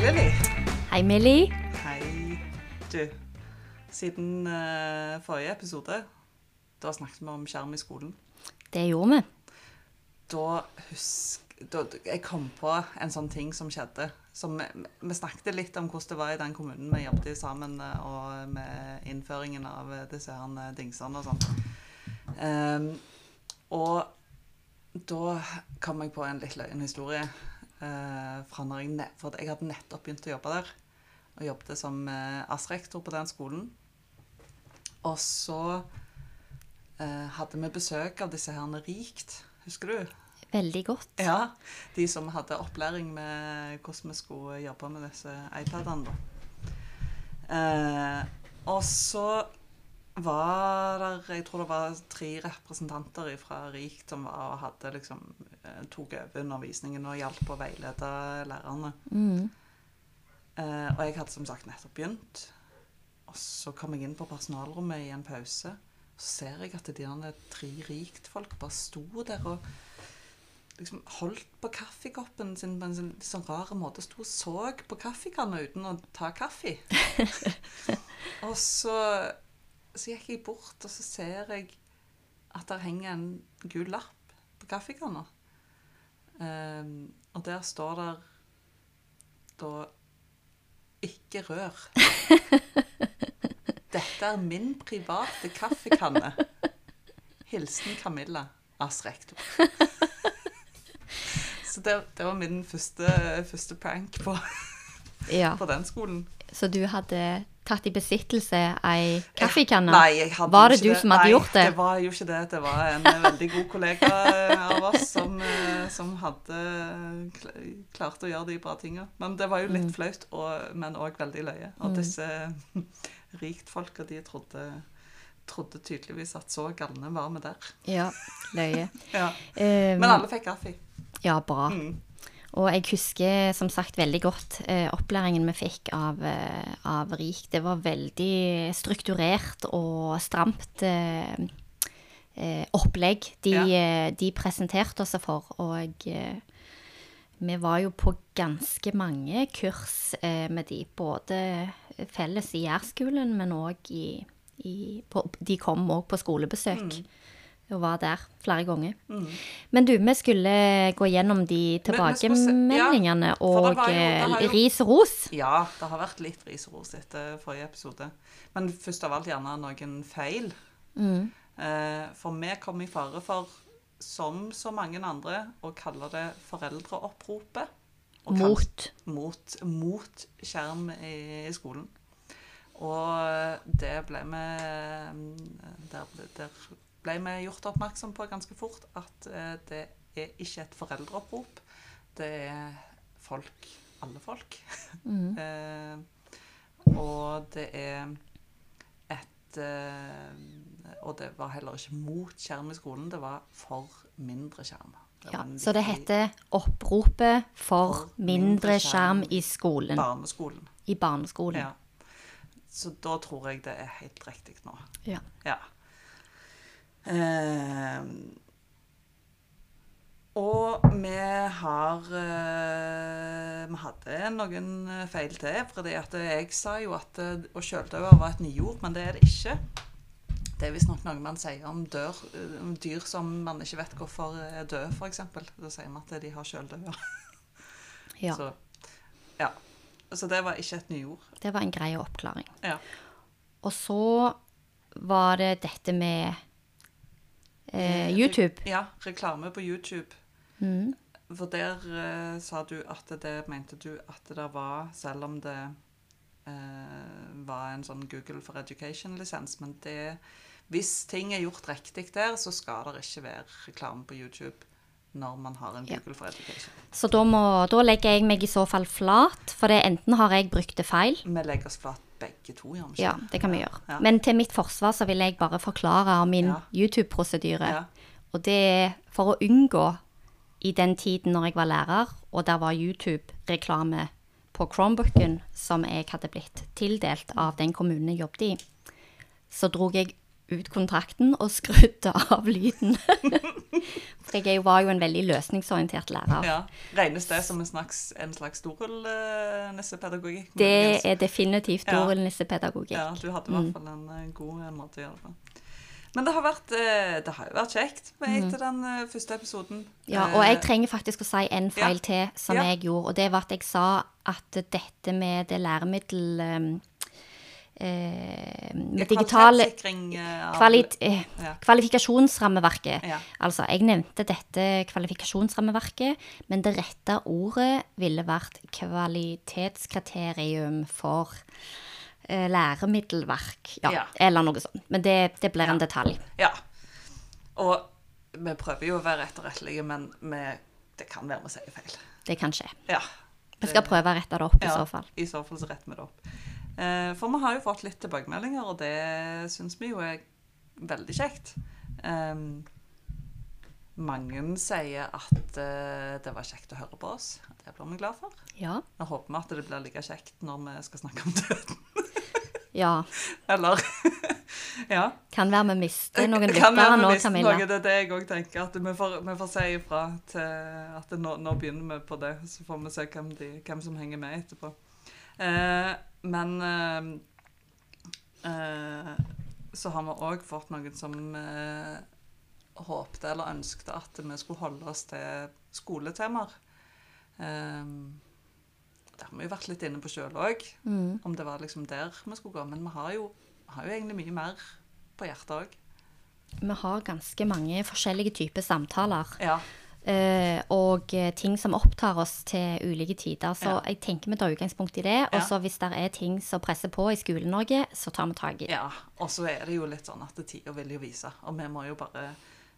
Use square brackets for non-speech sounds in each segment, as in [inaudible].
Lilly. Hei, Millie. Hei. Du, siden eh, forrige episode, da snakket vi om skjerm i skolen. Det gjorde vi. Da husk... Da, jeg kom på en sånn ting som skjedde. Som, vi snakket litt om hvordan det var i den kommunen vi jobbet i sammen, eh, og med innføringen av eh, disse her eh, dingsene og sånn. Ehm, og da kom jeg på en litt løgn historie. Eh, fra når jeg, for jeg hadde nettopp begynt å jobbe der. Og jobbet som uh, AS-rektor på den skolen. Og så eh, hadde vi besøk av disse her Rikt. Husker du? Veldig godt. Ja, de som hadde opplæring med hvordan vi skulle jobbe med disse iPadene. da. Eh, og så var der Jeg tror det var tre representanter fra Rikt som var og hadde liksom eh, tok over undervisningen og hjalp å veilede lærerne. Mm. Eh, og jeg hadde som sagt nettopp begynt. Og så kom jeg inn på personalrommet i en pause. Så ser jeg at de der tre rikt-folk bare sto der og liksom holdt på kaffekoppen sin på en sånn, sånn rar måte. Sto og så på kaffekanna uten å ta kaffe. [laughs] og så, så gikk jeg bort, og så ser jeg at der henger en gul lapp på kaffekanna. Um, og der står der da ikke rør. [laughs] Dette er min private kaffekanne. Hilsen Camilla, Asrektor. [laughs] Så det, det var min første, første prank på, Ja. [laughs] på den skolen. Så du hadde tatt i besittelse ei kaffekanne? Nei, jeg hadde Var det du som hadde Nei, gjort det? det var jo ikke det. Det var en eh, veldig god kollega av oss som, eh, som hadde klart å gjøre de bra tinga. Men det var jo Mm. litt flaut, og, men òg veldig løye. Og disse [laughs] riktfolka, de trodde, trodde tydeligvis at så galne var vi der. Ja, løye. [laughs] Ja. Eh, Men alle fikk kaffe. Ja, bra. Mm. Og jeg husker som sagt veldig godt eh, opplæringen vi fikk av, eh, av RIK. Det var veldig strukturert og stramt eh, eh, opplegg de, Ja. eh, de presenterte oss for. Og vi var jo på ganske mange kurs med de, både felles i Jærskolen, men òg i, i på, De kom òg på skolebesøk. Og var der flere ganger. Men du, vi skulle gå gjennom de Mm. Tilbakemeldingene ja, og jo- eh, ris og ros. Ja, det har vært litt ris og ros etter forrige episode. Men først av alt gjerne noen feil. Mm. Eh, for vi kom i fare for, som så mange andre, å kalle det foreldreoppropet. Mot. mot, mot skjerm i, i skolen. Og det ble vi der, ble- der ble vi gjort oppmerksom på ganske fort at eh, det er ikke et foreldreopprop. Det er folk, alle folk. Mm. [laughs] Eh, og det er et eh, Og det var heller ikke mot skjerm i skolen, det var for mindre skjerm. Ja, så det heter 'Oppropet for For mindre mindre skjerm skjerm i skolen'. barneskolen. I barneskolen. Ja. Så da tror jeg det er helt riktig nå. Ja. Ja. Eh, og vi har eh, Vi hadde noen eh, feil til. fordi at jeg sa jo at eh, å kjøldøve var et nyord, men det er det ikke. Det er visstnok noe man sier om, dør, eh, om dyr som man ikke vet hvorfor er døde, f.eks. Da sier man at de har kjøldøve. [laughs] ja. Så, ja. Så det var ikke et nyord. Det var en grei oppklaring. Ja. Og så var det dette med eh, YouTube. Ja, reklame på YouTube. Mm. For der eh, sa du at det mente du at det var, selv om det eh, var en sånn Google for Education-lisens, men det Hvis ting er gjort riktig der, så skal det ikke være reklame på YouTube når man har en Ja. Google for Education. Så da, må, da legger jeg meg i så fall flat, for det enten har jeg brukt det feil. Vi legger oss flat begge to, gjør? Ja, det kan vi gjøre. Ja. Men til mitt forsvar så vil jeg bare forklare min Ja. YouTube-prosedyre. Ja. Og det er for å unngå i den tiden når jeg var lærer, og der var YouTube-reklame på Chromebooken som jeg hadde blitt tildelt av den kommunen jeg jobbet i, så drog jeg ut kontrakten og skrudde av lyden. [laughs] For jeg var jo en veldig løsningsorientert lærer. Ja. Regnes det som en slags, en slags dorullnissepedagogikk? Det er definitivt Ja. dorullnissepedagogikk. Ja, du hadde i hvert fall en eh, god eh, måte å gjøre det. Men det har, vært, eh, det har jo vært kjekt med etter den første episoden. Ja, og jeg trenger faktisk å si en feil Ja. til som Ja. jeg gjorde, og det var at jeg sa at dette med det læremiddel digitale kvalitetssikring, eh, eh, Ja. kvalifikasjonsrammeverket. Ja. Altså, jeg nevnte dette kvalifikasjonsrammeverket, men det rette ordet ville vært kvalitetskriterium for eh, læremiddelverk. Ja, Ja. eller noe sånt. Men det, det blir en detalj. Ja. Og vi prøver jo å være etterrettelige, men vi, det kan være vi sier feil. Det kan skje. Ja. Vi skal prøve å rette det opp i så fall. I så fall så retter vi det opp. Eh, for vi har jo fått litt tilbakemeldinger, og det syns vi jo er veldig kjekt. Mange sier at eh, det var kjekt å høre på oss. Det blir vi glad for. Ja. Jeg håper vi at det blir like kjekt når vi skal snakke om døden. ja. [laughs] Eller [laughs] Ja. Kan være vi mister [laughs] noen lyttere nå, Camilla. Noe, det er det jeg òg tenker. At vi får, vi får si ifra til at nå, nå begynner vi på det. Så får vi se hvem, de, hvem som henger med etterpå. Eh, men eh, eh, så har vi òg fått noen som eh, håpte eller ønskte at vi skulle holde oss til skoletemaer. Eh, det har vi jo vært litt inne på sjøl òg, Mm. om det var liksom der vi skulle gå. Men vi har jo, har jo egentlig mye mer på hjertet òg. Vi har ganske mange forskjellige typer samtaler. Ja. Eh, og eh, ting som opptar oss til ulike tider. Så Ja. jeg tenker vi tar utgangspunkt i det. Og så hvis det er ting som presser på i Skole-Norge, så tar vi tak i det. ja. Og så er det jo litt sånn at tida vil jo vise. Og vi må jo bare,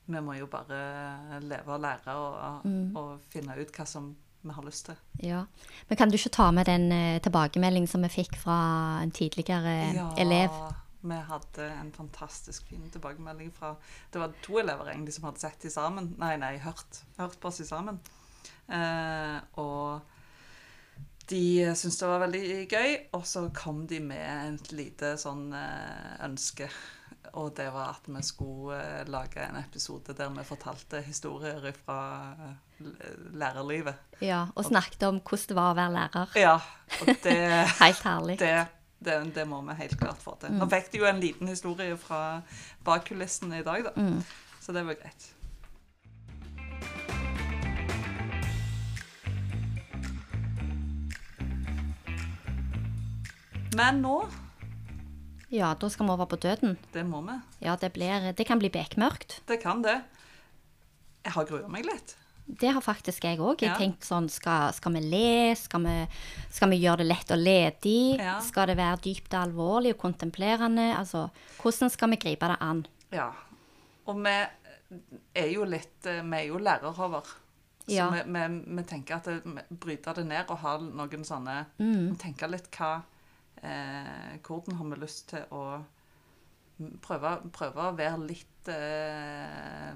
må jo bare leve og lære og, Mm. og finne ut hva som vi har lyst til. Ja. Men kan du ikke ta med den eh, tilbakemeldingen som vi fikk fra en tidligere Ja, elev? Vi hadde en fantastisk fin tilbakemelding fra Det var to elever egentlig som hadde sett de sammen. Nei, nei, hørt, hørt på oss i sammen. Eh, og de syntes det var veldig gøy, og så kom de med et lite sånn eh, ønske. Og det var at vi skulle eh, lage en episode der vi fortalte historier fra eh, lærerlivet. Ja, Og snakket om hvordan det var å være lærer. Ja, og det [laughs] Helt herlig. det, det, det må vi helt klart få til. Nå fikk de jo en liten historie fra bak kulissene i dag, da. Mm. Så det var greit. Men nå, Ja, da skal vi over på døden. det må vi. Ja, det, blir, det kan bli bekmørkt. Det kan det. Jeg har grua meg litt. Det har faktisk jeg òg. Jeg Ja. tenkt sånn, skal, skal vi le? Skal vi, skal vi gjøre det lett og ledig? Ja. Skal det være dypt og alvorlig og kontemplerende? Altså, hvordan skal vi gripe det an? Ja. Og vi er jo litt eh, Vi er jo lærerhover. Så Ja. vi, vi, vi tenker at det, vi bryter det ned og har noen sånne Mm. Tenker litt hva eh, Hvordan har vi lyst til å prøve, prøve å være litt eh,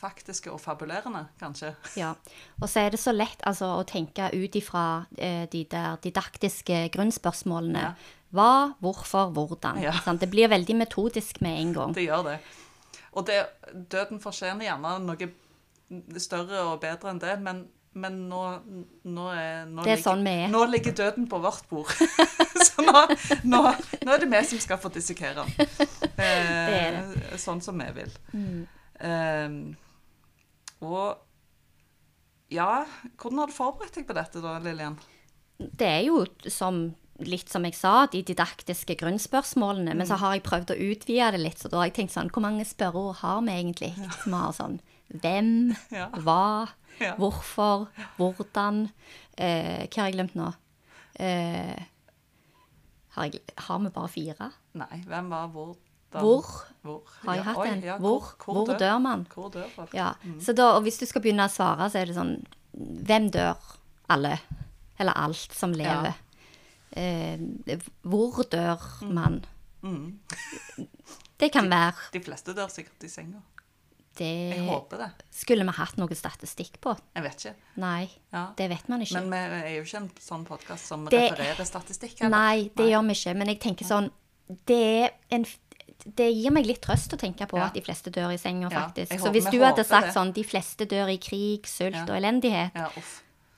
faktiske og fabulerende, kanskje. Ja. Og så er det så lett altså, å tenke ut ifra eh, de der didaktiske grunnspørsmålene. Ja. Hva, hvorfor, hvordan. Ja. Sant? Det blir veldig metodisk med en gang. Det gjør det. Og det, døden fortjener gjerne noe større og bedre enn det, men, men nå, nå, er, nå, Det er ligger, sånn vi er. nå ligger døden på vårt bord. [laughs] Så nå, nå, er det vi som skal få dissekere [laughs] den. Eh, Det Sånn som vi vil. Mm. Eh, og ja, hvordan har du forberedt deg på dette da, Lillian? Det er jo som, litt som jeg sa, de didaktiske grunnspørsmålene. Men så Mm. har jeg prøvd å utvide det litt, så da har jeg tenkt sånn Hvor mange spørreord har vi egentlig? Vi har sånn hvem, Ja. hva, Ja. hvorfor, hvordan eh, Hva har jeg glemt nå? Eh, har, jeg, har vi bare fire? Nei, hvem var hvor? Hvor Hvor? har jeg hatt oi, en? ja, hvor, hvor, dør man? Hvor dør folk? Ja, så da, og hvis du skal begynne å svare, så er det sånn Hvem dør? Alle. Eller alt som lever. Eh, hvor dør man? Mm. Det kan være De fleste dør sikkert i senga. Det Jeg håper det. skulle vi hatt noe statistikk på. Jeg vet ikke. Nei, Ja. det vet man ikke. Men vi er jo ikke en sånn podkast som Det- refererer statistikk. Eller? Nei, det gjør vi ikke. Men jeg tenker sånn Det er en det gir meg litt trøst å tenke på Ja. at de fleste dør i senga, Ja, faktisk. jeg Så hvis du hadde sagt det. sånn 'de fleste dør i krig, sult Ja. og elendighet', Ja,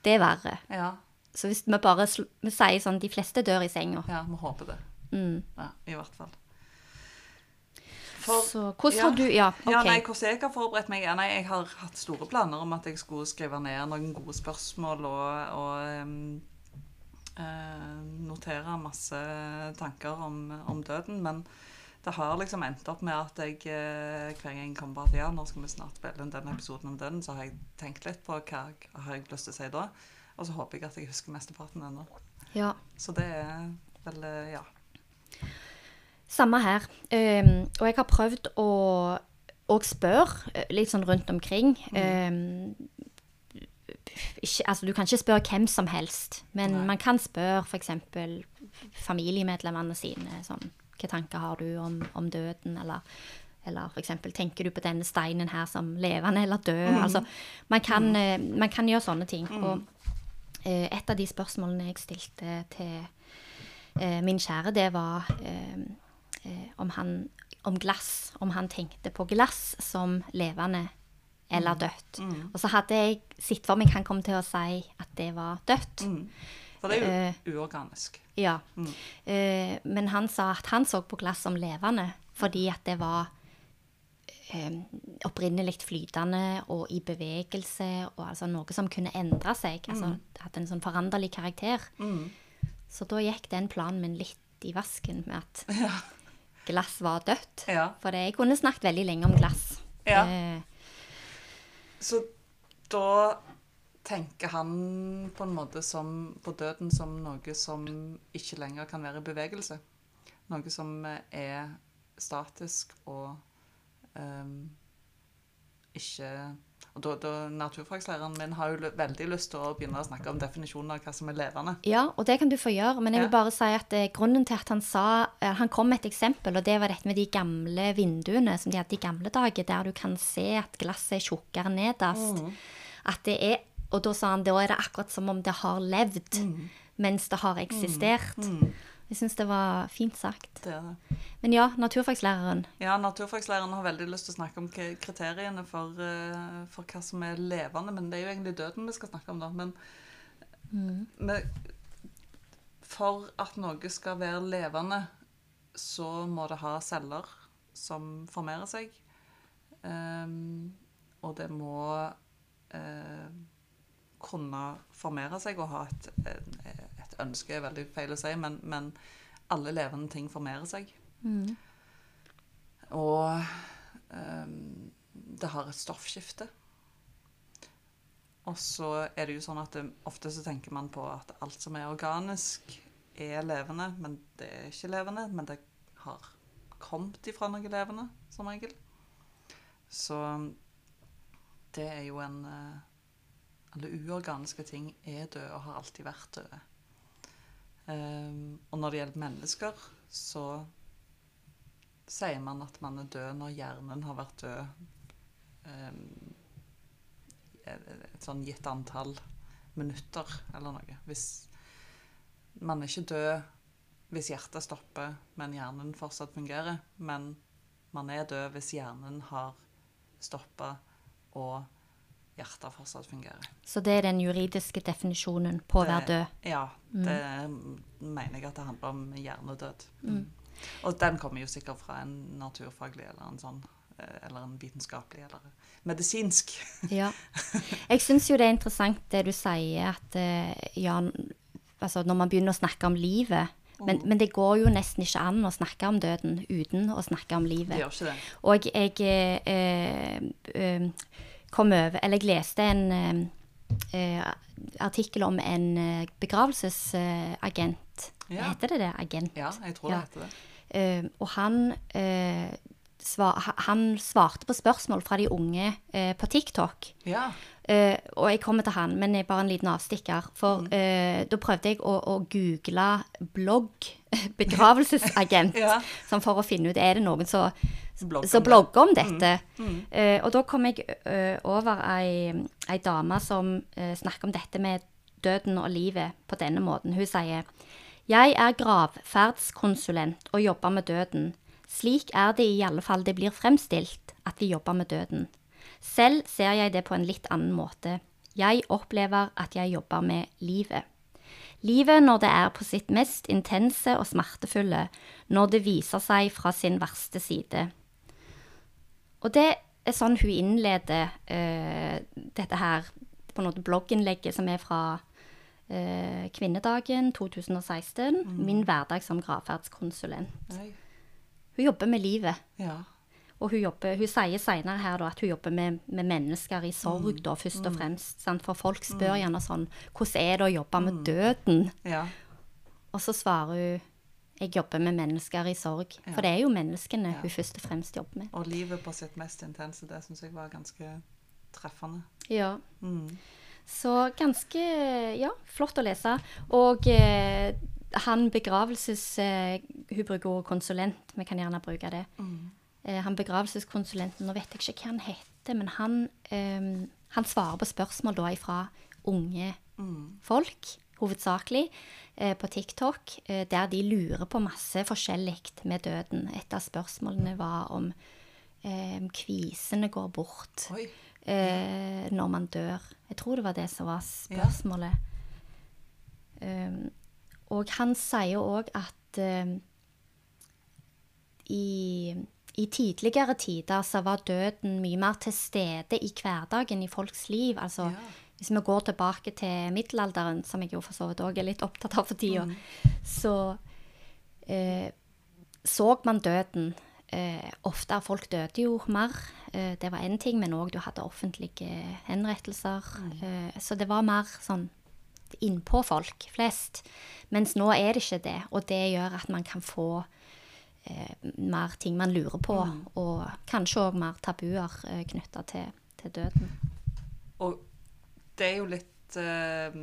det er verre. Ja, Så hvis vi bare vi sier sånn 'de fleste dør i senga', ja, vi håper det. mm. Ja, i hvert fall. For, Så hvordan ja. har du Ja, OK. Ja, nei, hvordan jeg har forberedt meg? Ja, nei, jeg har hatt store planer om at jeg skulle skrive ned noen gode spørsmål og, og um, notere masse tanker om, om døden. Men det har liksom endt opp med at jeg eh, hver gang jeg kommer på at ja, nå skal vi snart spille inn den episoden om døden, så har jeg tenkt litt på hva jeg har jeg lyst til å si da. Og så håper jeg at jeg husker mesteparten ennå. Ja. Så det er vel eh, ja. Samme her. Um, og jeg har prøvd å og spørre eh, litt sånn rundt omkring. Um, ikke, altså, du kan ikke spørre hvem som helst, men Nei. man kan spørre f.eks. familiemedlemmene sine. Sånn, hva tanker har du om, om døden? Eller, eller f.eks. tenker du på denne steinen her som levende eller død? Altså, man, kan, eh, man kan gjøre sånne ting. Og eh, et av de spørsmålene jeg stilte til eh, min kjære, det var om, han, om glass. Om han tenkte på glass som levende eller dødt. Og så hadde jeg sett for meg han kom til å si at det var dødt. Mm. For det er Eh, jo uorganisk. Ja. Eh, men han sa at han så på glass som levende fordi at det var eh, opprinnelig flytende og i bevegelse, og altså noe som kunne endre seg. Altså det hadde en sånn foranderlig karakter. Mm. Så da gikk den planen min litt i vasken med at [laughs] Ja. glass var dødt. Ja. For jeg kunne snakket veldig lenge om glass. Ja. Eh, Så da tenker han på en måte som, på døden som noe som ikke lenger kan være i bevegelse. Noe som er statisk og um, ikke og da, da Naturfagslæreren min har jo veldig lyst til å begynne å snakke om definisjonen av hva som er levende. Ja, og det kan du få gjøre, men jeg vil bare si at eh, grunnen til at han sa eh, Han kom med et eksempel, og det var dette med de gamle vinduene som de hadde i gamle dager, der du kan se at glasset er tjukkere nederst. At det er Og da sa han da er det akkurat som om det har levd mens det har eksistert. Jeg syns det var fint sagt. Det det. Men ja, naturfagslæreren. Ja, Naturfagslæreren har veldig lyst til å snakke om kriteriene for, eh, for hva som er levende, men det er jo egentlig døden vi skal snakke om, da. Men men for at noe skal være levende, så må det ha celler som formerer seg. Um, og det må eh, kunne formere seg og ha et, et ønske, er veldig feil å si, men, men alle levende ting formerer seg. Og um, det har et stoffskifte. Og så er det jo sånn at det, ofte så tenker man på at alt som er organisk, er levende, men det er ikke levende. Men det har kommet ifra noe levende, som regel. Så det er jo en eh, Alle uorganiske ting er døde og har alltid vært døde. Um, og når det gjelder mennesker, så sier man at man er død når hjernen har vært død um, et, sånn gitt antall minutter eller noe. Hvis man er ikke død hvis hjertet stopper, men hjernen fortsatt fungerer. Men man er død hvis hjernen har stoppa og hjertet fortsatt fungerer. Så det er den juridiske definisjonen på å være død. Ja, det mener jeg at det handler om hjernedød. Og den kommer jo sikkert fra en naturfaglig eller en sånn eh, eller en vitenskapelig eller medisinsk. [laughs] Ja. [laughs] Jeg syns jo det er interessant det du sier, at eh, ja, altså når man begynner å snakke om livet men, men det går jo nesten ikke an å snakke om døden uten å snakke om livet. Det gjør ikke det. Og jeg eh, eh, kom over Eller jeg leste en eh, eh, artikkel om en eh, begravelsesagent. Ja. Heter det det? Agent? Ja, jeg tror det Ja. heter det. Uh, og han, uh, svar, han svarte på spørsmål fra de unge uh, på TikTok. Ja. Og jeg kommer til han, men jeg er bare en liten avstikker. For eh, da prøvde jeg å, å google blogg, [laughs] begravelsesagent, Ja. sånn for å finne ut er det noen som Blogger som om det. blogger om dette. Eh, og da kom jeg uh, over ei, ei dame som uh, snakker om dette med døden og livet på denne måten. Hun sier jeg er gravferdskonsulent og jobber med døden. Slik er det i alle fall det blir fremstilt, at vi jobber med døden. Selv ser jeg det på en litt annen måte. Jeg opplever at jeg jobber med livet. Livet når det er på sitt mest intense og smertefulle, når det viser seg fra sin verste side. Og det er sånn hun innleder uh, dette her på en blogginnlegget som er fra uh, kvinnedagen 2016. Min hverdag som gravferdskonsulent. Oi. Hun jobber med livet. Ja. Og hun, jobber, hun sier senere her da, at hun jobber med, med mennesker i sorg, da, først og fremst. Sant? For folk spør gjerne sånn Hvordan er det å jobbe med døden? ja. Og så svarer hun jeg jobber med mennesker i sorg. Ja. For det er jo menneskene hun først og fremst jobber med. Og livet på sitt mest intense, det syns jeg var ganske treffende. Ja. Mm. Så ganske ja, flott å lese. Og eh, han begravelses... Eh, hun bruker ordet konsulent, vi kan gjerne bruke det. Eh, han begravelseskonsulenten, nå vet jeg ikke hva han heter, men han, eh, han svarer på spørsmål da ifra unge folk, hovedsakelig, eh, på TikTok, eh, der de lurer på masse forskjellig med døden. Et av spørsmålene var om eh, kvisene går bort eh, når man dør. Jeg tror det var det som var spørsmålet. Um, og han sier òg at um, i, i tidligere tider så var døden mye mer til stede i hverdagen i folks liv. Altså Ja. Hvis vi går tilbake til middelalderen, som jeg jo for så vidt òg er litt opptatt av for tida, så eh, så man døden. Eh, ofte folk døde jo mer. Eh, det var én ting, men òg du hadde offentlige henrettelser. Eh, så det var mer sånn innpå folk flest. Mens nå er det ikke det, og det gjør at man kan få eh, mer ting man lurer på, og kanskje òg mer tabuer eh, knytta til, til døden. Det er jo litt eh,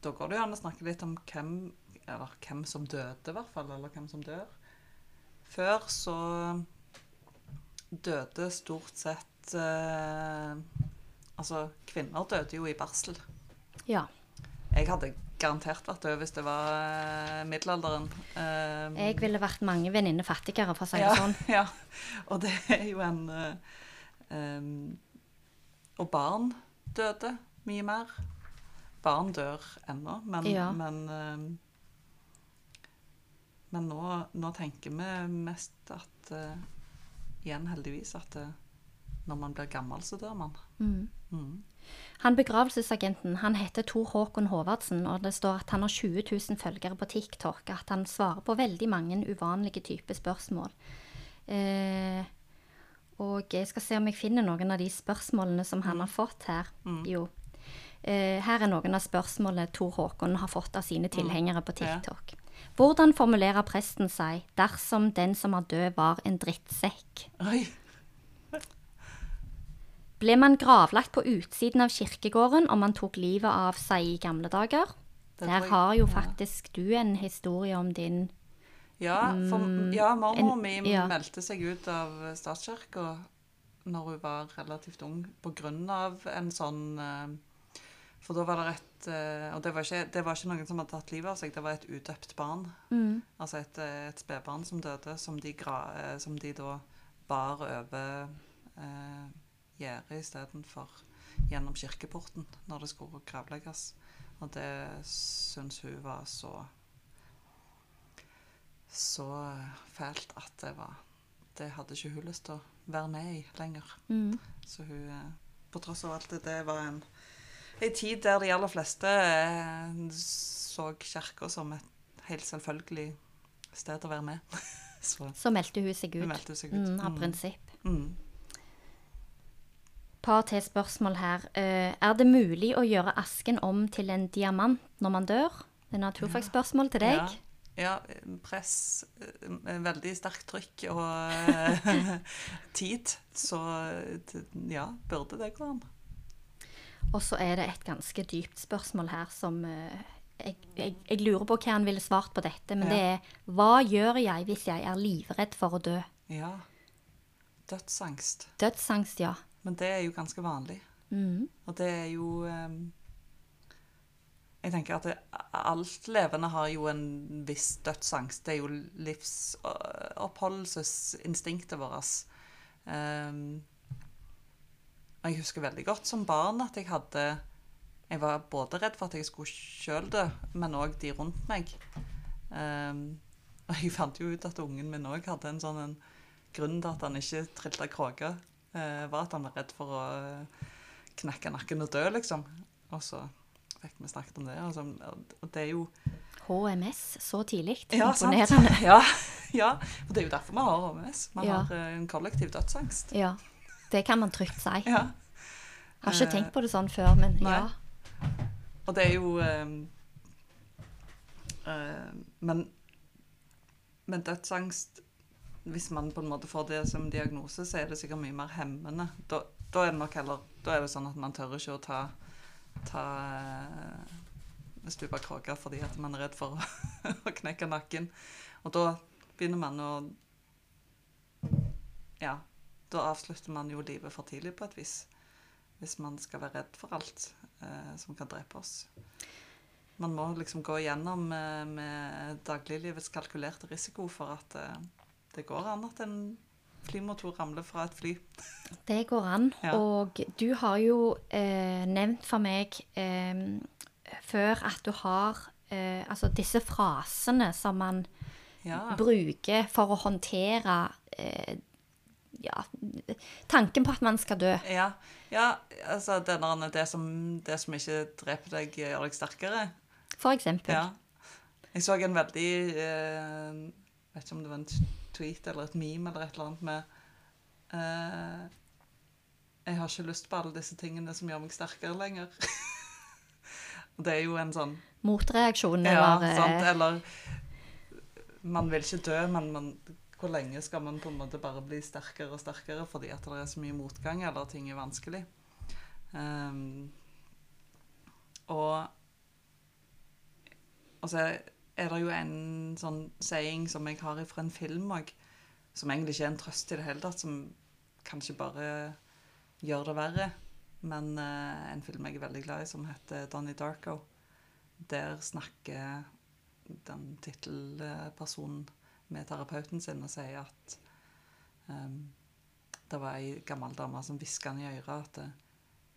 Da går det jo an å snakke litt om hvem Eller hvem som døde, i hvert fall. Eller hvem som dør. Før så døde stort sett eh, Altså, kvinner døde jo i barsel. Ja. Jeg hadde garantert vært død hvis det var eh, middelalderen. Eh, Jeg ville vært mange venninner fattigere, for å si det ja, sånn. [laughs] Ja, og det er jo en em, Og barn døde mye mer. Barn dør ennå, men, Ja. men, men nå, nå tenker vi mest at eh, Igjen heldigvis at eh, når man blir gammel, så dør man. Mm. Mm. Han begravelsesagenten han heter Tor Håkon Håvardsen, og det står at han har 20 000 følgere på TikTok. At han svarer på veldig mange uvanlige typer spørsmål. Eh, og jeg skal se om jeg finner noen av de spørsmålene som han har fått her. Jo. Eh, her er noen av spørsmålene Tor Håkon har fått av sine tilhengere på TikTok. Hvordan formulerer presten seg dersom den som er død, var en drittsekk? Oi. Ble man gravlagt på utsiden av kirkegården om man tok livet av seg i gamle dager? Der har jo faktisk du en historie om din Ja, for, ja mormor mi ja. meldte seg ut av statskirka når hun var relativt ung, på grunn av en sånn eh, For da var det et eh, Og det var, ikke, det var ikke noen som hadde tatt livet av seg, det var et udøpt barn. Altså et, eh, et spedbarn som døde, som de, gra, eh, som de da bar over eh, gjerdet istedenfor gjennom kirkeporten når det skulle gravlegges. Og det syns hun var så så fælt at det var Det hadde ikke hun lyst til å være med i lenger. Mm. Så hun På tross av alt det, det var en, en tid der de aller fleste eh, så kirka som et helt selvfølgelig sted å være med. [laughs] Så Så meldte hun seg ut meldte seg ut. mm, av prinsipp. Mm. Par til spørsmål her. Eh, er det mulig å gjøre asken om til en diamant når man dør? Det er naturfagsspørsmål til deg. Ja. Ja, press, eh, veldig sterkt trykk og [laughs] tid. Så ja, burde det gå an. Og så er det et ganske dypt spørsmål her som eh, jeg, jeg, jeg lurer på hva han ville svart på dette, men Ja. det er hva gjør jeg hvis jeg er livredd for å dø? Ja. Dødsangst. Dødsangst, ja. Men det er jo ganske vanlig. Mm. Og det er jo um, jeg tenker at det, alt levende har jo en viss dødsangst. Det er jo livsoppholdelsesinstinktet vårt. Um, og jeg husker veldig godt som barn at jeg hadde Jeg var både redd for at jeg skulle sjøl dø, men òg de rundt meg. Um, og jeg fant jo ut at ungen min òg hadde en sånn en grunn til at han ikke trilte kråke, uh, var at han var redd for å uh, knekke nakken og dø, liksom. Og så fikk vi snakket om det. Altså, og det er jo HMS så tidlig. ja, Imponerende. Sant. [laughs] Ja, ja, og det er jo derfor vi har HMS. Vi Ja. har eh, en kollektiv dødsangst. Ja. Det kan man trygt si. Ja. Har ikke Eh, tenkt på det sånn før, men nei. ja. Og det er jo um, uh, men, men dødsangst Hvis man på en måte får det som diagnose, så er det sikkert mye mer hemmende. Da, da er det nok heller Da er det sånn at man tør ikke å ta, ta uh, stupe kråke fordi at man er redd for å, [laughs] å knekke nakken. Og da begynner man å Ja. Da avslutter man jo livet for tidlig på et vis. Hvis man skal være redd for alt eh, som kan drepe oss. Man må liksom gå igjennom eh, med dagliglivets kalkulerte risiko for at eh, det går an at en flymotor ramler fra et fly. [laughs] Det går an. Ja. Og du har jo eh, nevnt for meg eh, før at du har eh, altså disse frasene som man Ja. bruker for å håndtere eh, ja, tanken på at man skal dø. Ja, ja altså det, det, som, det som ikke dreper deg, gjør deg sterkere. For eksempel. Ja. Jeg så en veldig eh, Vet ikke om det var en tweet eller et meme eller et eller annet med eh, Jeg har ikke lyst på alle disse tingene som gjør meg sterkere lenger. [laughs] Og det er jo en sånn Motreaksjon eller Ja, sant. Eller man vil ikke dø, men man, hvor lenge skal man på en måte bare bli sterkere og sterkere fordi at det er så mye motgang eller ting er vanskelig? Um, og og så er det jo en sånn saying som jeg har fra en film òg, som egentlig ikke er en trøst i det hele tatt, som kanskje bare gjør det verre. Men uh, en film jeg er veldig glad i, som heter Donnie Darko. Der snakker den tittelpersonen med terapeuten sin og sier at um, det var ei gammel dame som hviska han i øret at eh,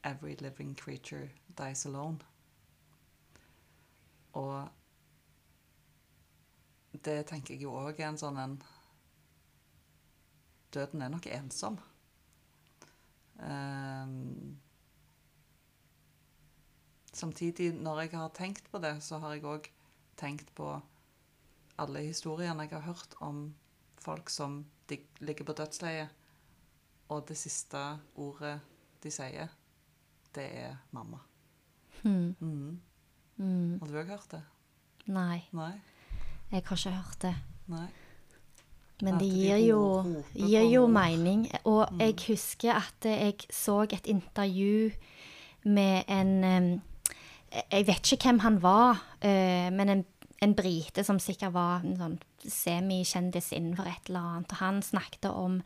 Every living creature dies alone. Og det tenker jeg jo òg er en sånn en Døden er nok ensom. Um, samtidig, når jeg har tenkt på det, så har jeg òg tenkt på alle historiene jeg har hørt om folk som de ligger på dødsleiet, og det siste ordet de sier, det er 'mamma'. hmm, Mm. mm, Har du òg hørt det? Nei, Nei? jeg har ikke hørt det. Nei? Men det gir jo, gir jo mening. Og Mm. jeg husker at jeg så et intervju med en Jeg vet ikke hvem han var, eh, men en, en brite som sikkert var en sånn semikjendis innenfor et eller annet. Og han snakket om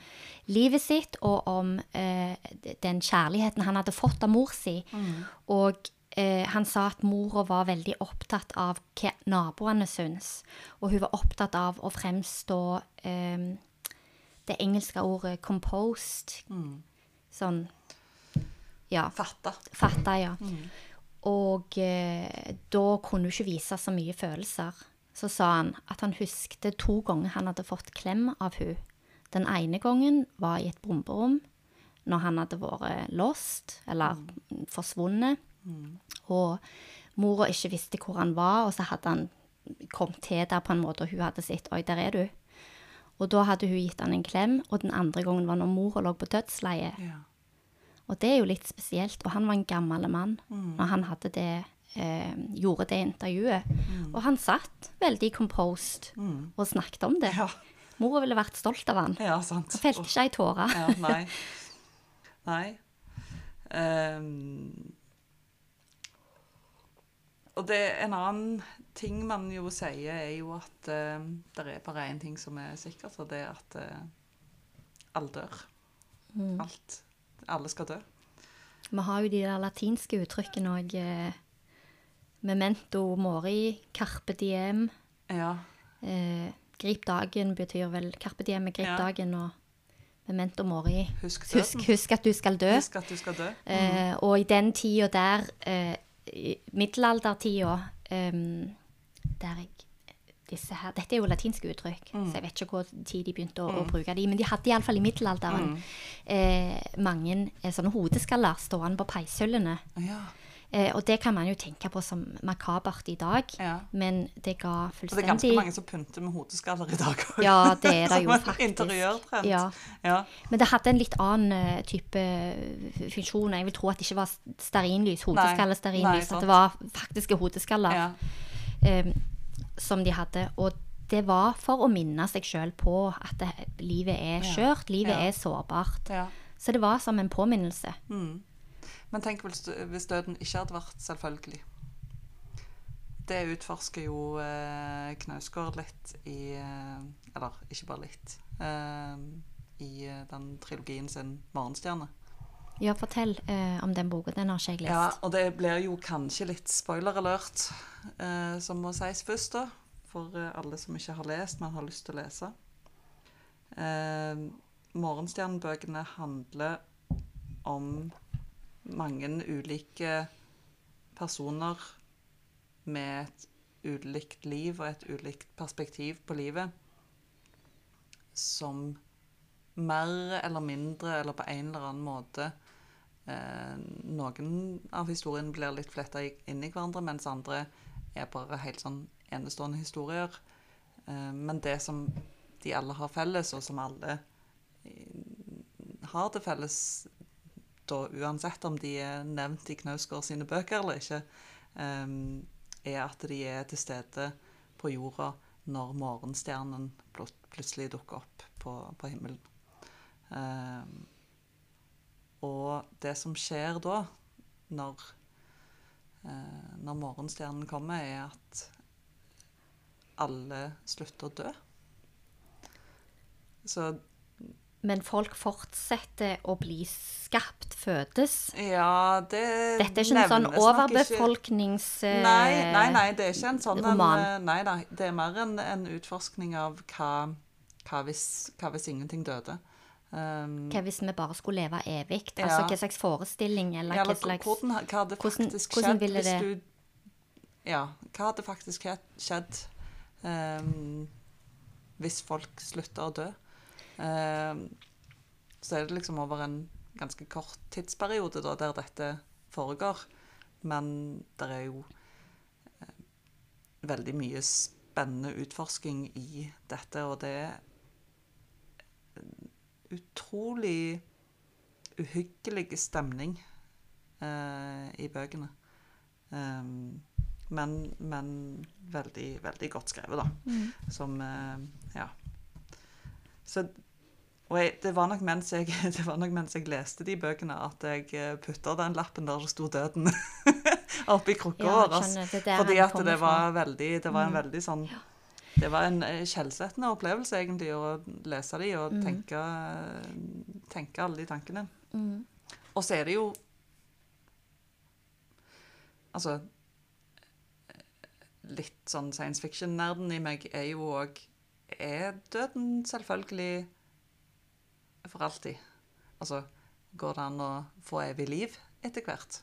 livet sitt og om eh, den kjærligheten han hadde fått av mor si. Mm. Og eh, han sa at mora var veldig opptatt av hva naboene syns. Og hun var opptatt av å fremstå eh, det engelske ordet 'composed'. Mm. Sånn Ja, Fatta. fatta, ja. Mm. Og eh, da kunne hun ikke vise så mye følelser. Så sa han at han huskte to ganger han hadde fått klem av hun. Den ene gangen var i et bomberom, når han hadde vært lost, eller forsvunnet. Mm. Og mora ikke visste hvor han var, og så hadde han kommet til der på en måte, og hun hadde sett 'oi, der er du'. Og da hadde hun gitt han en klem, og den andre gangen var når mora lå på dødsleiet. Ja. Og det er jo litt spesielt, og han var en gammel mann Mm. når han hadde det, eh, gjorde det intervjuet. Og han satt veldig composed Mm. og snakket om det. Ja. Mora ville vært stolt av han. ja, sant. Han felte ikke ei tåre. Ja, nei. [laughs] Nei. Um, og det en annen ting man jo sier, er jo at uh, det er bare én ting som er sikkert, og det er at uh, alle dør. Mm. Alt. Alle skal dø. Vi har jo de der latinske uttrykkene òg, eh, Memento mori, carpe diem. Ja. Eh, grip dagen betyr vel Carpe diem er grip Ja. dagen, og memento mori Husk Husk, husk at du skal dø. Husk at du skal dø. Eh, og i den tida der, eh, middelaldertida, eh, der jeg disse her, Dette er jo latinske uttrykk, så jeg vet ikke hvor tid de begynte å, å bruke de, men de hadde iallfall i middelalderen eh, mange eh, sånne hodeskaller stående på peishyllene. Ja. Eh, og det kan man jo tenke på som makabert i dag, Ja. men det ga fullstendig Og det er ganske mange som pynter med hodeskaller i dag òg. Ja, det er det jo [laughs] faktisk. interiørtrend. Ja. Ja. Men det hadde en litt annen eh, type eh, funksjon. Jeg vil tro at det ikke var stearinlys, hodeskaller, stearinlys. At det var faktiske hodeskaller ja. Som de hadde. Og det var for å minne seg sjøl på at det, livet er skjørt, livet Ja. er sårbart. ja. Så det var som en påminnelse. Mm. Men tenk hvis hvis døden ikke hadde vært selvfølgelig. Det utforsker jo eh, Knausgård litt i eh, Eller ikke bare litt. Eh, I eh, den trilogien sin 'Morgenstjerne'. Ja, fortell eh, om den boka. Den har ikke jeg lest. Ja, og det blir jo kanskje litt spoiler alert, eh, som må sies først, da. For eh, alle som ikke har lest, men har lyst til å lese. Eh, Morgenstjernebøkene handler om mange ulike personer med et ulikt liv og et ulikt perspektiv på livet, som mer eller mindre eller på en eller annen måte Noen av historiene blir litt fletta inn i hverandre, mens andre er bare helt sånn enestående historier. Eh, men det som de alle har felles, og som alle eh, har til felles, da uansett om de er nevnt i Knausgård sine bøker eller ikke, eh, er at de er til stede på jorda når morgenstjernen plutselig dukker opp på, på himmelen. Eh, og det som skjer da, når, eh, når morgenstjernen kommer, er at alle slutter å dø. Så Men folk fortsetter å bli skapt, fødes. ja, det Dette er ikke en sånn overbefolknings... eh, Nei, nei, nei, det er ikke en sånn en, roman. eh, Nei, da, det er mer en, en utforskning av hva, hva, hvis, hva hvis ingenting døde. Um, Hva hvis vi bare skulle leve evig? Ja. Altså hva slags forestilling, eller ja, hva slags hvordan, hva hadde faktisk hvordan skjedd hvis det- du Ja, hva hadde faktisk skjedd um, hvis folk slutter å dø? Um, så er det liksom over en ganske kort tidsperiode da, der dette foregår. Men det er jo eh, veldig mye spennende utforsking i dette, og det utrolig uhyggelig stemning eh, i bøkene. Um, men, men veldig, veldig godt skrevet, da. Mm. Som eh, Ja. Så og jeg, det, var jeg, [laughs] det var nok mens jeg leste de bøkene, at jeg putta den lappen der det sto 'Døden' [laughs] oppi krukka Ja, vår. Fordi at det var veldig Det var en Mm. veldig sånn Det var en eh, skjellsettende opplevelse, egentlig, å lese de og Mm. tenke, tenke alle de tankene. Mm. Og så er det jo Altså Litt sånn science fiction-nerden i meg er jo òg Er døden selvfølgelig for alltid? Altså, går det an å få evig liv etter hvert?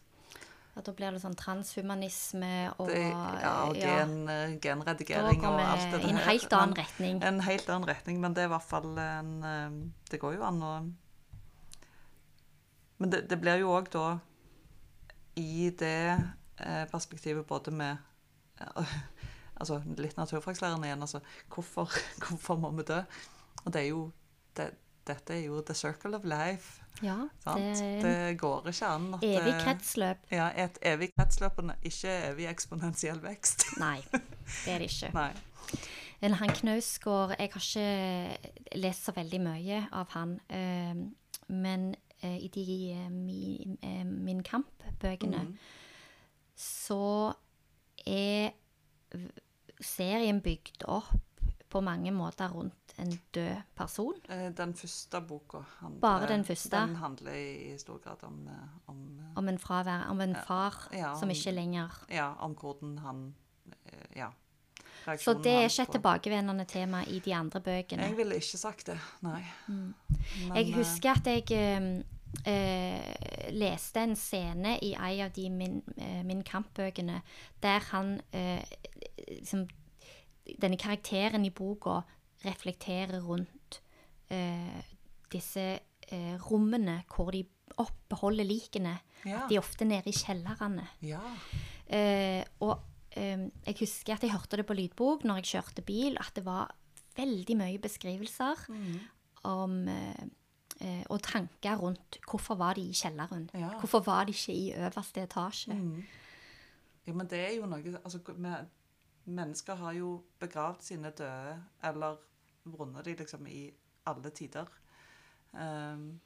At da blir det sånn transhumanisme og Det, ja, og ja, gen, eh, genredigering og alt det i en her. helt annen retning. En helt annen retning, men det er i hvert fall en eh, Det går jo an å Men det, det blir jo òg da i det eh, perspektivet både med [laughs] Altså litt naturfagslæren igjen, altså hvorfor, [laughs] hvorfor må vi dø? Og det er jo det, Dette er jo the circle of life. Ja, det Det, går ikke an at evig eh, kretsløp. Ja, et evig kretsløp, og ikke evig eksponentiell vekst. [laughs] Nei, det er det ikke. Nei. Eller han Knausgård Jeg har ikke lest så veldig mye av han. eh, men eh, i de mi, eh, Min Kamp-bøkene mm. så er serien bygd opp på mange måter rundt en død person. Eh, Den første boka handler, Bare den første? Den handler i, stor grad om, eh, om eh, Om en, fravær, om en far Ja, som ikke lenger Ja, om hvordan han Ja. Så det er ikke et tilbakevendende tema i de andre bøkene. Jeg ville ikke sagt det, nei. Men, Jeg husker at jeg eh, leste en scene i en av de Min, uh, min Kamp-bøkene der han uh, liksom, Denne karakteren i boka reflekterer rundt eh, disse eh, rommene hvor de oppbeholder likene. Ja. At de er ofte nede i kjellerne. Ja. Eh, og eh, jeg husker at jeg hørte det på lydbok når jeg kjørte bil, at det var veldig mye beskrivelser Mm. om eh, eh, og tanker rundt hvorfor var de i kjelleren. Ja. Hvorfor var de ikke i øverste etasje? Mm. Ja, men det er jo noe altså, Mennesker har jo begravd sine døde, eller vunnet de liksom i alle tider. Um,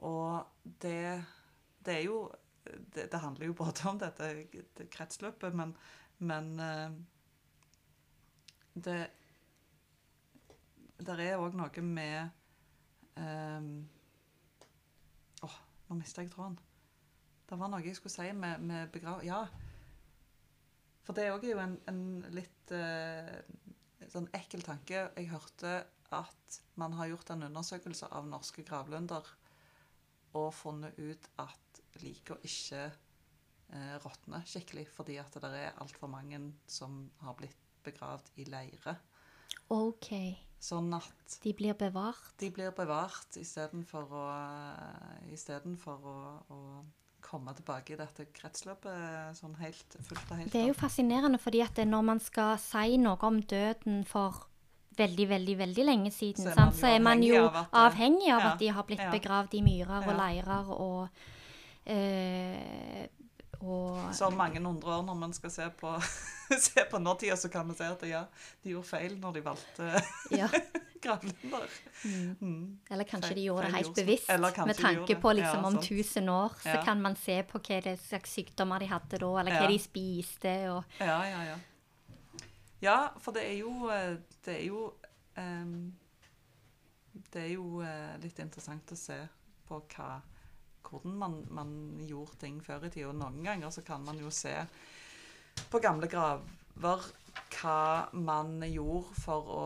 og det, det er jo det, det handler jo både om dette det kretsløpet, men, men eh, det Der er òg noe med ehm, Åh, nå mista jeg tråden. Det var noe jeg skulle si med, med begrav... Ja. For det òg er jo en, en litt eh, sånn ekkel tanke. Jeg hørte at man har gjort en undersøkelse av norske gravlunder og funnet ut at likene ikke eh, råtner skikkelig, fordi at det er altfor mange som har blitt begravd i leire. OK. Sånn at De blir bevart. de blir bevart istedenfor å, istedenfor å, å komme tilbake i dette kretsløpet sånn helt fullt og helt. Det er jo fascinerende, fordi at når man skal si noe om døden for veldig, veldig veldig lenge siden, Så er man jo så er man avhengig av at avhengig av Ja, at de har blitt ja. begravd i myrer og leirer og eh, og Så om mange hundre år når man skal se på, [laughs] se på nåtida, så kan vi si at ja, de gjorde feil når de valgte [laughs] ja. [laughs] gravlunder. Mm. Eller kanskje Feil- de gjorde det helt bevisst, med tanke på liksom Ja, om tusen 1000 år, så Ja. kan man se på hva slags sykdommer de hadde da, eller hva de spiste, og Ja, ja, ja. Ja, for det er jo eh, Det er jo um, Det er jo uh, litt interessant å se på hva hvordan man, man gjorde ting før i tida. Noen ganger så kan man jo se på gamle graver hva man gjorde for å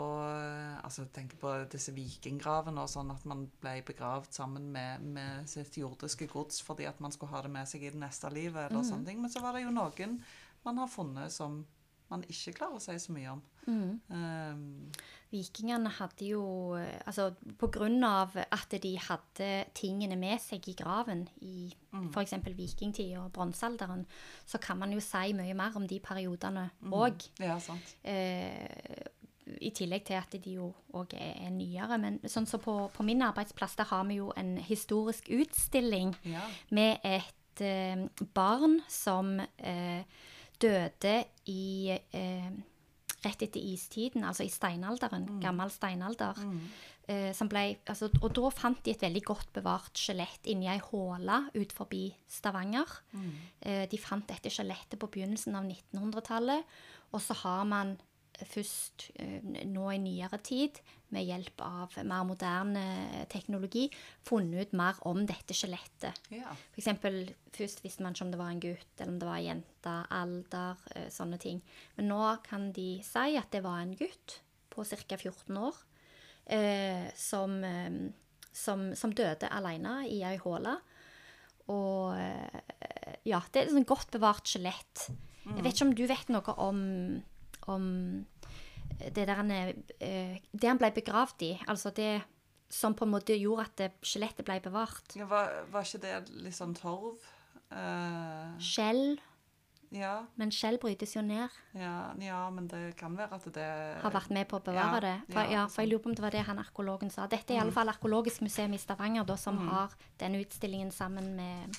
Altså tenke på disse vikinggravene og sånn at man ble begravd sammen med, med sitt jordiske gods fordi at man skulle ha det med seg i det neste livet, eller sånne ting. Men så var det jo noen man har funnet som man ikke klarer å si så mye om. Um, vikingene hadde jo eh, Altså på grunn av at de hadde tingene med seg i graven i Mm. f.eks. vikingtid og bronsealderen, så kan man jo si mye mer om de periodene òg. ja, sant. Eh, I tillegg til at de jo òg er, er nyere. Men sånn som på, på min arbeidsplass, der har vi jo en historisk utstilling Ja. med et eh, barn som eh, døde i eh, rett etter istiden, altså i steinalderen, gammel steinalder. Eh, som ble, altså, og da fant de et veldig godt bevart skjelett inni ei håle ut forbi Stavanger. Eh, de fant dette skjelettet på begynnelsen av 1900-tallet, og så har man først eh, nå i nyere tid, med hjelp av mer moderne teknologi, funnet ut mer om dette skjelettet. ja. Eksempel, først visste man ikke om det var en gutt, eller om det var en jente, alder, eh, sånne ting. Men nå kan de si at det var en gutt på ca. 14 år, eh, som, som, som døde alene i ei håle. Og ja, det er et sånn godt bevart skjelett. Jeg vet ikke om du vet noe om, om det der han, eh, det han ble begravd i. Altså det som på en måte gjorde at skjelettet ble bevart. Ja, var, var ikke det litt sånn torv? Eh, Skjell, ja, men skjell brytes jo ned. ja, ja, men det kan være at det Har vært med på å bevare Ja, det. For, ja, for jeg lurer på om det var det han arkeologen sa. Dette er i alle fall Arkeologisk museum i Stavanger, da, som har den utstillingen sammen med,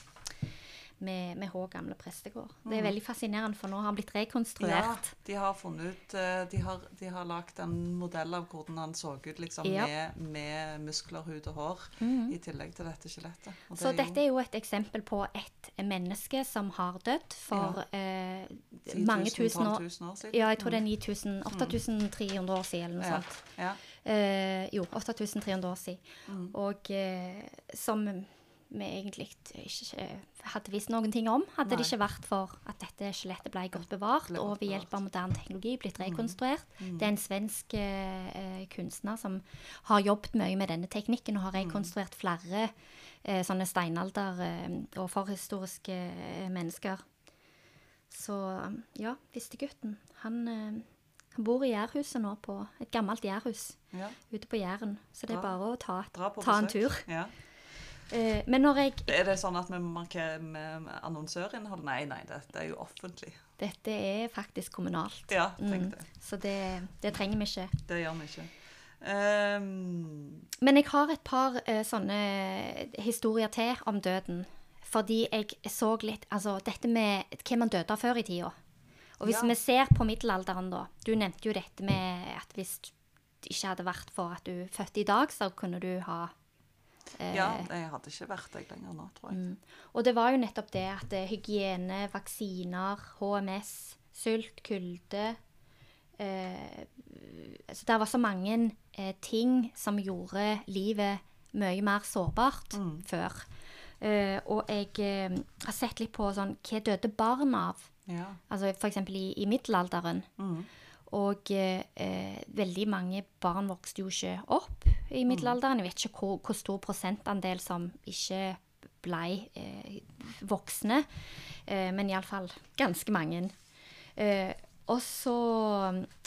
med, med Hå gamle prestegård. Det er veldig fascinerende, for nå har han blitt rekonstruert. Ja, de har funnet ut eh, De har, de har lagd en modell av hvordan han så ut, liksom, Ja. med, med muskler, hud og hår, Mhm. i tillegg til dette skjelettet. Det Så er dette er jo et eksempel på et menneske som har dødd for eh, 10 000, mange tusen år år siden. Ja, jeg tror det er 9000 8300 år siden, eller noe Ja. sånt. Ja. Eh, jo, 8300 år siden. Mm. Og eh, som vi egentlig ikke hadde visst noen ting om, hadde det ikke vært for at dette skjelettet ble godt bevart, Ble og ved hjelp av moderne teknologi blitt rekonstruert. Mm. Det er en svensk eh, kunstner som har jobbet mye med denne teknikken og har Mm. rekonstruert flere eh, sånne steinalder- eh, og forhistoriske eh, mennesker. Så ja, visstegutten. Han, eh, han bor i Jærhuset nå, på et gammelt jærhus ja. ute på Jæren. Så det er bare å ta, ta en tur. Ja. Eh, men når jeg Er det sånn at vi markerer med annonsørinnhold? Nei, nei, dette er jo offentlig. Dette er faktisk kommunalt. Ja, tenk Mm. Så det, det trenger vi ikke. Det gjør vi ikke. Um, Men jeg har et par uh, sånne historier til om døden. Fordi jeg så litt Altså, dette med hva man døde av før i tida. Og hvis Ja. vi ser på middelalderen, da Du nevnte jo dette med at hvis det ikke hadde vært for at du er født i dag, så kunne du ha ja, jeg hadde ikke vært deg lenger nå, tror jeg. Mm. Og det var jo nettopp det at eh, hygiene, vaksiner, HMS, sult, kulde eh, Så det var så mange eh, ting som gjorde livet mye mer sårbart Mm. før. Eh, og jeg eh, har sett litt på sånn Hva døde barn av? Ja. Altså f.eks. I, i middelalderen. Mm. Og eh, eh, veldig mange barn vokste jo ikke opp i middelalderen. Jeg vet ikke hvor, hvor stor prosentandel som ikke ble eh, voksne, eh, men iallfall ganske mange. Eh, og så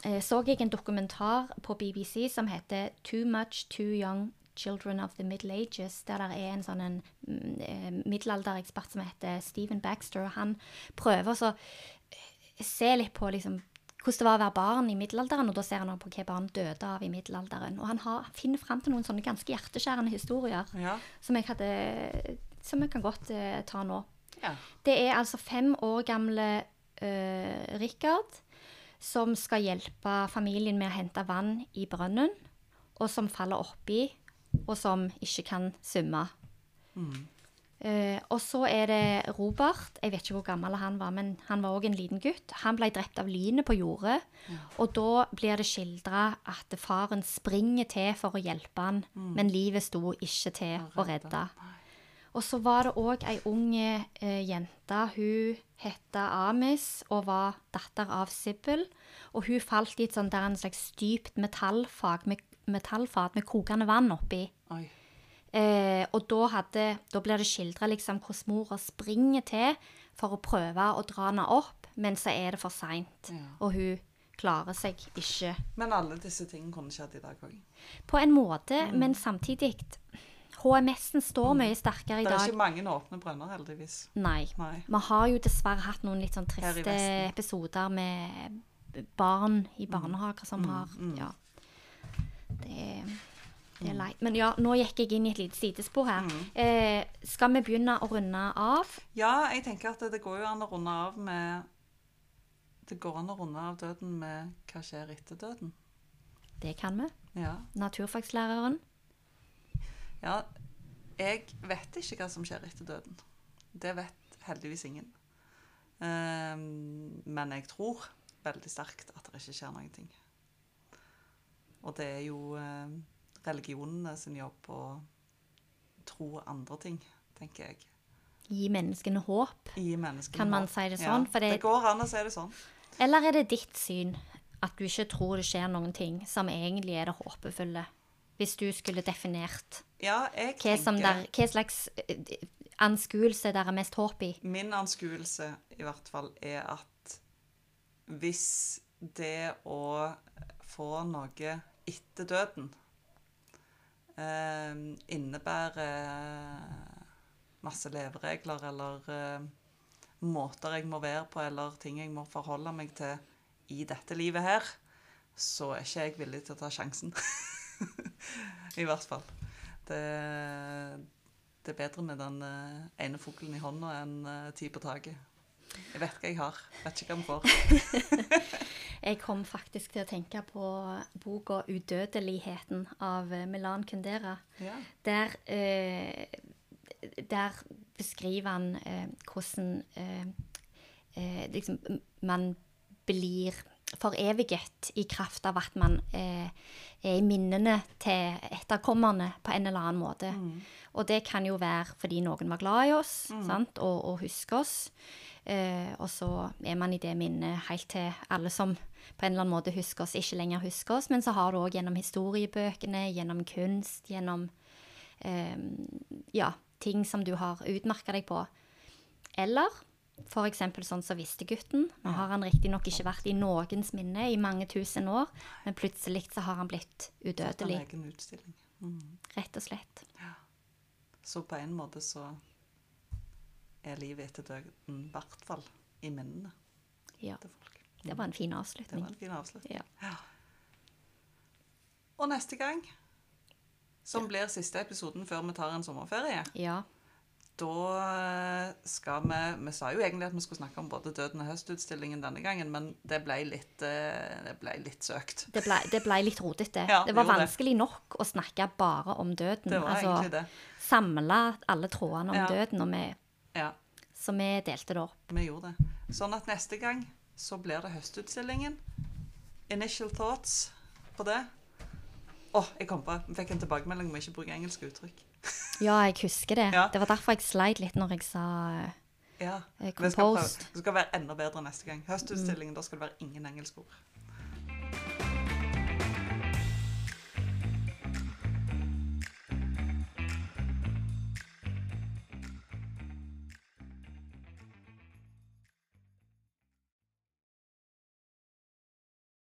eh, så jeg en dokumentar på BBC som heter 'Too Much Too Young Children of the Middle Ages', der det er en sånn en, mm, eh, middelalderekspert som heter Stephen Baxter, og han prøver å eh, se litt på liksom hvordan det var å være barn i middelalderen, og da ser han også på hva barn døde av i middelalderen. Og han har, finner fram til noen sånne ganske hjerteskjærende historier Ja. som jeg, hadde, som jeg kan godt uh, ta nå. ja. Det er altså fem år gamle uh, Rikard som skal hjelpe familien med å hente vann i brønnen, og som faller oppi, og som ikke kan svømme. Eh, og så er det Robert. Jeg vet ikke hvor gammel han var, men han var òg en liten gutt. Han ble drept av lynet på jordet. Og da blir det skildra at faren springer til for å hjelpe han, men livet sto ikke til å redde. Og så var det òg ei ung uh, jente. Hun het Amis og var datter av Sibbel. Og hun falt i et sånt der en slags dypt metallfag med, metallfat med kokende vann oppi. Oi. Eh, og da, hadde, da blir det skildra liksom hvordan mora springer til for å prøve å dra henne opp, men så er det for seint. Ja. Og hun klarer seg ikke. Men alle disse tingene kunne skjedd i dag òg. På en måte, men samtidig HMS-en står mye sterkere i dag. Det er dag. ikke mange åpne brønner, heldigvis. Nei. Nei. Vi har jo dessverre hatt noen litt sånn triste episoder med barn i barnehager som Mm, har mm. Ja. Det, det er leit. Men ja, nå gikk jeg inn i et lite sidespor her. Mm. Eh, skal vi begynne å runde av? Ja, jeg tenker at det, det går jo an å runde av med Det går an å runde av døden med hva skjer etter døden. Det kan vi. Ja. Naturfagslæreren. ja. Jeg vet ikke hva som skjer etter døden. Det vet heldigvis ingen. Ehm, men jeg tror veldig sterkt at det ikke skjer noen ting. Og det er jo eh, religionene sin jobb å tro andre ting, tenker jeg. Gi menneskene håp. Gi menneskene. Kan man håp. si det sånn? Ja, For det- det går an å si det sånn. Eller er det ditt syn at du ikke tror det skjer noen ting som egentlig er det håpefulle? Hvis du skulle definert Ja, jeg hva, som der, hva slags eh, anskuelse der er mest håp i? Min anskuelse i hvert fall er at hvis det å få noe etter døden innebærer masse leveregler eller eh, måter jeg må være på, eller ting jeg må forholde meg til i dette livet her, så er ikke jeg villig til å ta sjansen. [laughs] I hvert fall. Det, det er bedre med den eh, ene fuglen i hånda enn eh, ti på taket. Jeg vet hva jeg har. Vet ikke hva vi får. [laughs] Jeg kom faktisk til å tenke på boka 'Udødeligheten' av eh, Milan Kundera. Ja. Der, eh, der beskriver han eh, hvordan eh, eh, liksom, man blir foreviget i kraft av at man eh, er i minnene til etterkommerne på en eller annen måte. Og det kan jo være fordi noen var glad i oss sant? Og, og husker oss. Eh, og så er man i det minnet helt til alle som på en eller annen måte husker oss, ikke lenger husker oss. Men så har du òg gjennom historiebøkene, gjennom kunst, gjennom eh, ja, ting som du har utmerka deg på. Eller eksempel sånn som Vistegutten. Nå har han riktignok ikke vært i noens minne i mange tusen år, men plutselig så har han blitt udødelig. Mm. Rett og slett. Så på en måte så er livet etter døden i hvert fall i minnene Ja, til folk. det var en fin Det avslutning. var en fin avslutning. Ja. Og neste gang, som blir siste episoden før vi tar en sommerferie, ja. da eh, skal vi Vi sa jo egentlig at vi skulle snakke om både Døden og høstutstillingen denne gangen, men det ble litt, eh, det ble litt søkt. Det ble, det ble litt rotete. Ja, det det var vanskelig det. nok å snakke bare om døden. Det var altså, egentlig det. Samle alle trådene om Ja. døden, og vi, Ja, så vi delte det opp. vi gjorde det. Sånn at neste gang så blir det høstutstillingen. Initial thoughts på det. Å, jeg kom på Vi fikk en tilbakemelding om å ikke bruke engelske uttrykk. [laughs] Ja, jeg husker det. Ja. Det var derfor jeg sleit litt når jeg sa eh, Ja. Eh, Vi skal, prøve, det skal være enda bedre neste gang. Høstutstillingen, da skal det være ingen engelske ord.